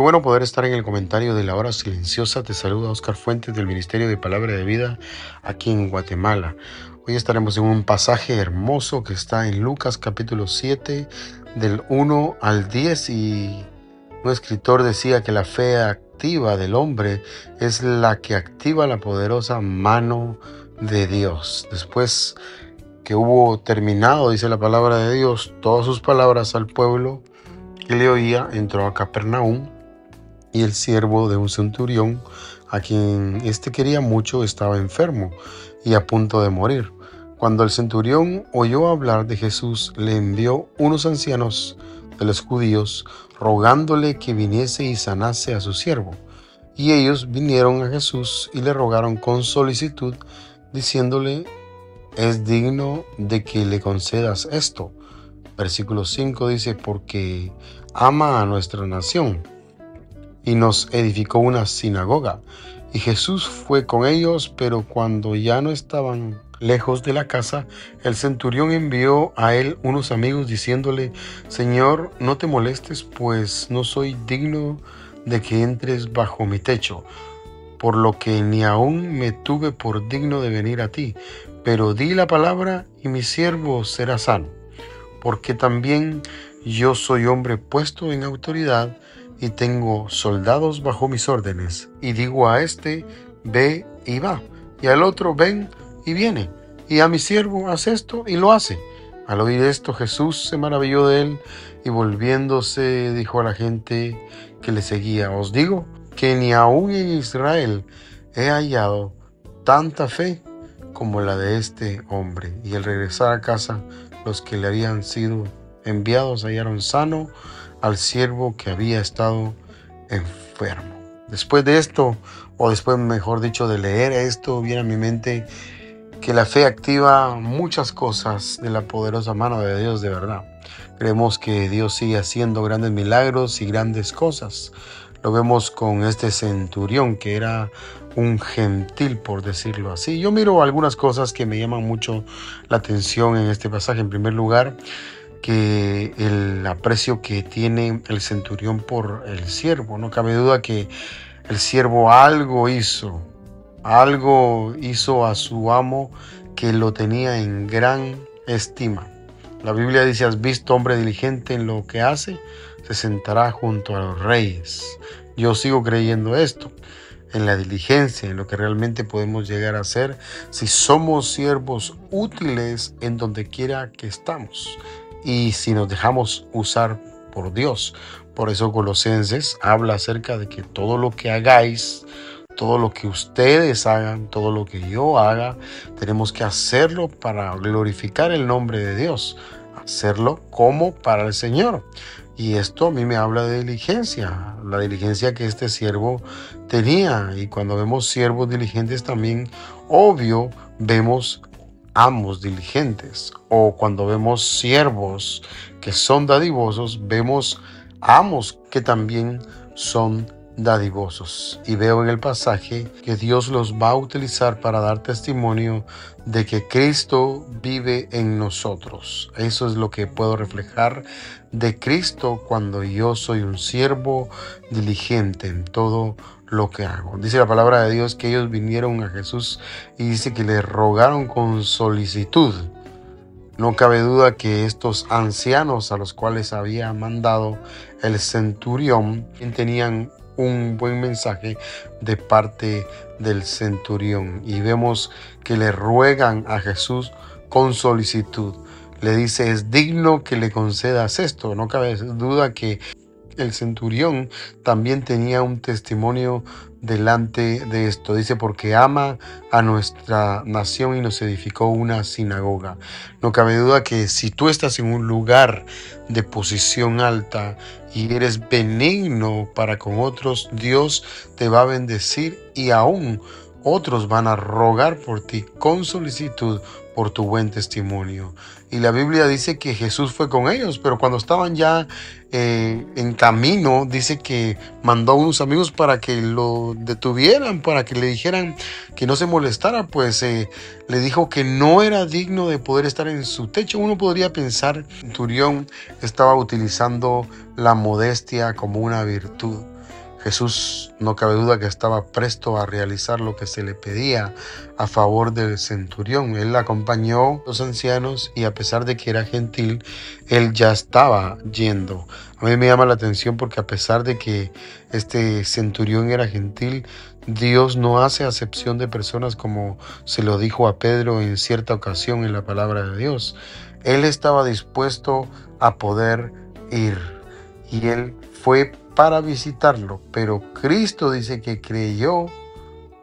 Qué bueno poder estar en el comentario de la hora silenciosa. Te saluda Oscar Fuentes del Ministerio de Palabra de Vida aquí en Guatemala. Hoy estaremos en un pasaje hermoso que está en Lucas capítulo 7 del 1 al 10 y un escritor decía que la fe activa del hombre es la que activa la poderosa mano de Dios. Después que hubo terminado, dice la palabra de Dios, todas sus palabras al pueblo que le oía, entró a Capernaum y el siervo de un centurión, a quien éste quería mucho, estaba enfermo y a punto de morir. Cuando el centurión oyó hablar de Jesús, le envió unos ancianos de los judíos, rogándole que viniese y sanase a su siervo. Y ellos vinieron a Jesús y le rogaron con solicitud, diciéndole, es digno de que le concedas esto. Versículo 5 dice, porque ama a nuestra nación y nos edificó una sinagoga. Y Jesús fue con ellos, pero cuando ya no estaban lejos de la casa, el centurión envió a él unos amigos diciéndole, Señor, no te molestes, pues no soy digno de que entres bajo mi techo, por lo que ni aún me tuve por digno de venir a ti, pero di la palabra y mi siervo será sano, porque también yo soy hombre puesto en autoridad, y tengo soldados bajo mis órdenes, y digo a este, ve y va, y al otro, ven y viene, y a mi siervo, haz esto y lo hace. Al oír esto Jesús se maravilló de él, y volviéndose dijo a la gente que le seguía, os digo que ni aún en Israel he hallado tanta fe como la de este hombre. Y al regresar a casa, los que le habían sido enviados hallaron sano al siervo que había estado enfermo. Después de esto, o después mejor dicho de leer esto, viene a mi mente que la fe activa muchas cosas de la poderosa mano de Dios de verdad. Creemos que Dios sigue haciendo grandes milagros y grandes cosas. Lo vemos con este centurión que era un gentil, por decirlo así. Yo miro algunas cosas que me llaman mucho la atención en este pasaje. En primer lugar, que el aprecio que tiene el centurión por el siervo. No cabe duda que el siervo algo hizo, algo hizo a su amo que lo tenía en gran estima. La Biblia dice, has visto hombre diligente en lo que hace, se sentará junto a los reyes. Yo sigo creyendo esto, en la diligencia, en lo que realmente podemos llegar a ser si somos siervos útiles en donde quiera que estamos y si nos dejamos usar por Dios. Por eso Colosenses habla acerca de que todo lo que hagáis, todo lo que ustedes hagan, todo lo que yo haga, tenemos que hacerlo para glorificar el nombre de Dios, hacerlo como para el Señor. Y esto a mí me habla de diligencia, la diligencia que este siervo tenía. Y cuando vemos siervos diligentes también, obvio, vemos amos diligentes o cuando vemos siervos que son dadivosos, vemos amos que también son dadivosos. Y veo en el pasaje que Dios los va a utilizar para dar testimonio de que Cristo vive en nosotros. Eso es lo que puedo reflejar de Cristo cuando yo soy un siervo diligente en todo lo que hago. Dice la palabra de Dios que ellos vinieron a Jesús y dice que le rogaron con solicitud. No cabe duda que estos ancianos a los cuales había mandado el centurión tenían un buen mensaje de parte del centurión y vemos que le ruegan a Jesús con solicitud. Le dice, es digno que le concedas esto. No cabe duda que el centurión también tenía un testimonio delante de esto. Dice, porque ama a nuestra nación y nos edificó una sinagoga. No cabe duda que si tú estás en un lugar de posición alta y eres benigno para con otros, Dios te va a bendecir y aún otros van a rogar por ti con solicitud por tu buen testimonio. Y la Biblia dice que Jesús fue con ellos, pero cuando estaban ya eh, en camino, dice que mandó a unos amigos para que lo detuvieran, para que le dijeran que no se molestara, pues eh, le dijo que no era digno de poder estar en su techo. Uno podría pensar, Turión estaba utilizando la modestia como una virtud. Jesús no cabe duda que estaba presto a realizar lo que se le pedía a favor del centurión. Él acompañó a los ancianos y a pesar de que era gentil, él ya estaba yendo. A mí me llama la atención porque a pesar de que este centurión era gentil, Dios no hace acepción de personas como se lo dijo a Pedro en cierta ocasión en la palabra de Dios. Él estaba dispuesto a poder ir y él fue para visitarlo, pero Cristo dice que creyó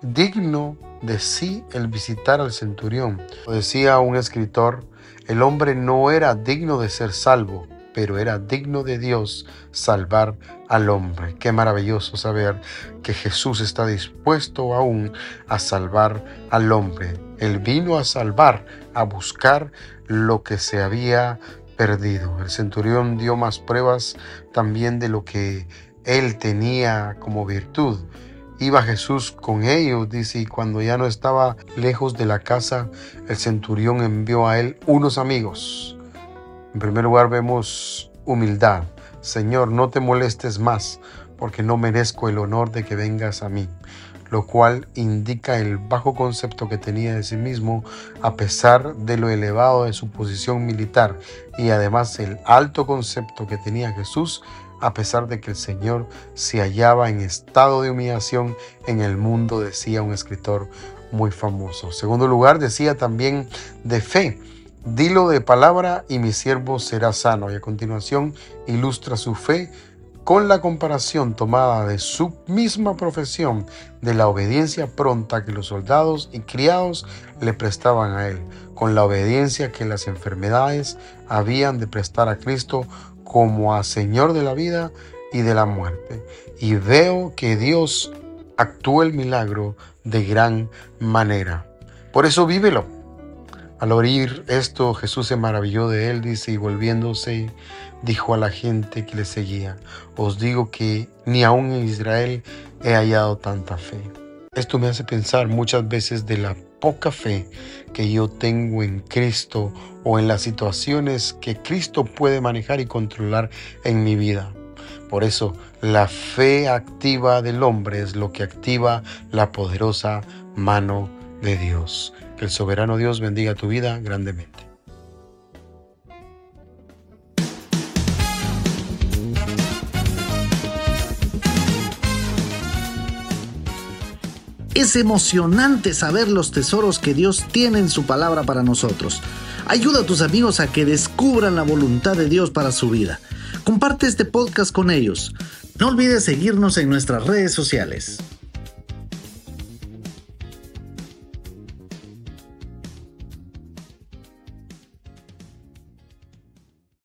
digno de sí el visitar al centurión. Decía un escritor, el hombre no era digno de ser salvo, pero era digno de Dios salvar al hombre. Qué maravilloso saber que Jesús está dispuesto aún a salvar al hombre. Él vino a salvar, a buscar lo que se había perdido. El centurión dio más pruebas también de lo que él tenía como virtud. Iba Jesús con ellos, dice, y cuando ya no estaba lejos de la casa, el centurión envió a él unos amigos. En primer lugar vemos humildad. Señor, no te molestes más, porque no merezco el honor de que vengas a mí lo cual indica el bajo concepto que tenía de sí mismo a pesar de lo elevado de su posición militar y además el alto concepto que tenía Jesús a pesar de que el Señor se hallaba en estado de humillación en el mundo, decía un escritor muy famoso. segundo lugar, decía también de fe. Dilo de palabra y mi siervo será sano. Y a continuación ilustra su fe con la comparación tomada de su misma profesión de la obediencia pronta que los soldados y criados le prestaban a él, con la obediencia que las enfermedades habían de prestar a Cristo como a Señor de la vida y de la muerte. Y veo que Dios actuó el milagro de gran manera. Por eso vívelo. Al oír esto, Jesús se maravilló de él, dice, y volviéndose dijo a la gente que le seguía, os digo que ni aún en Israel he hallado tanta fe. Esto me hace pensar muchas veces de la poca fe que yo tengo en Cristo o en las situaciones que Cristo puede manejar y controlar en mi vida. Por eso, la fe activa del hombre es lo que activa la poderosa mano de Dios. El soberano Dios bendiga tu vida grandemente. Es emocionante saber los tesoros que Dios tiene en su palabra para nosotros. Ayuda a tus amigos a que descubran la voluntad de Dios para su vida. Comparte este podcast con ellos. No olvides seguirnos en nuestras redes sociales.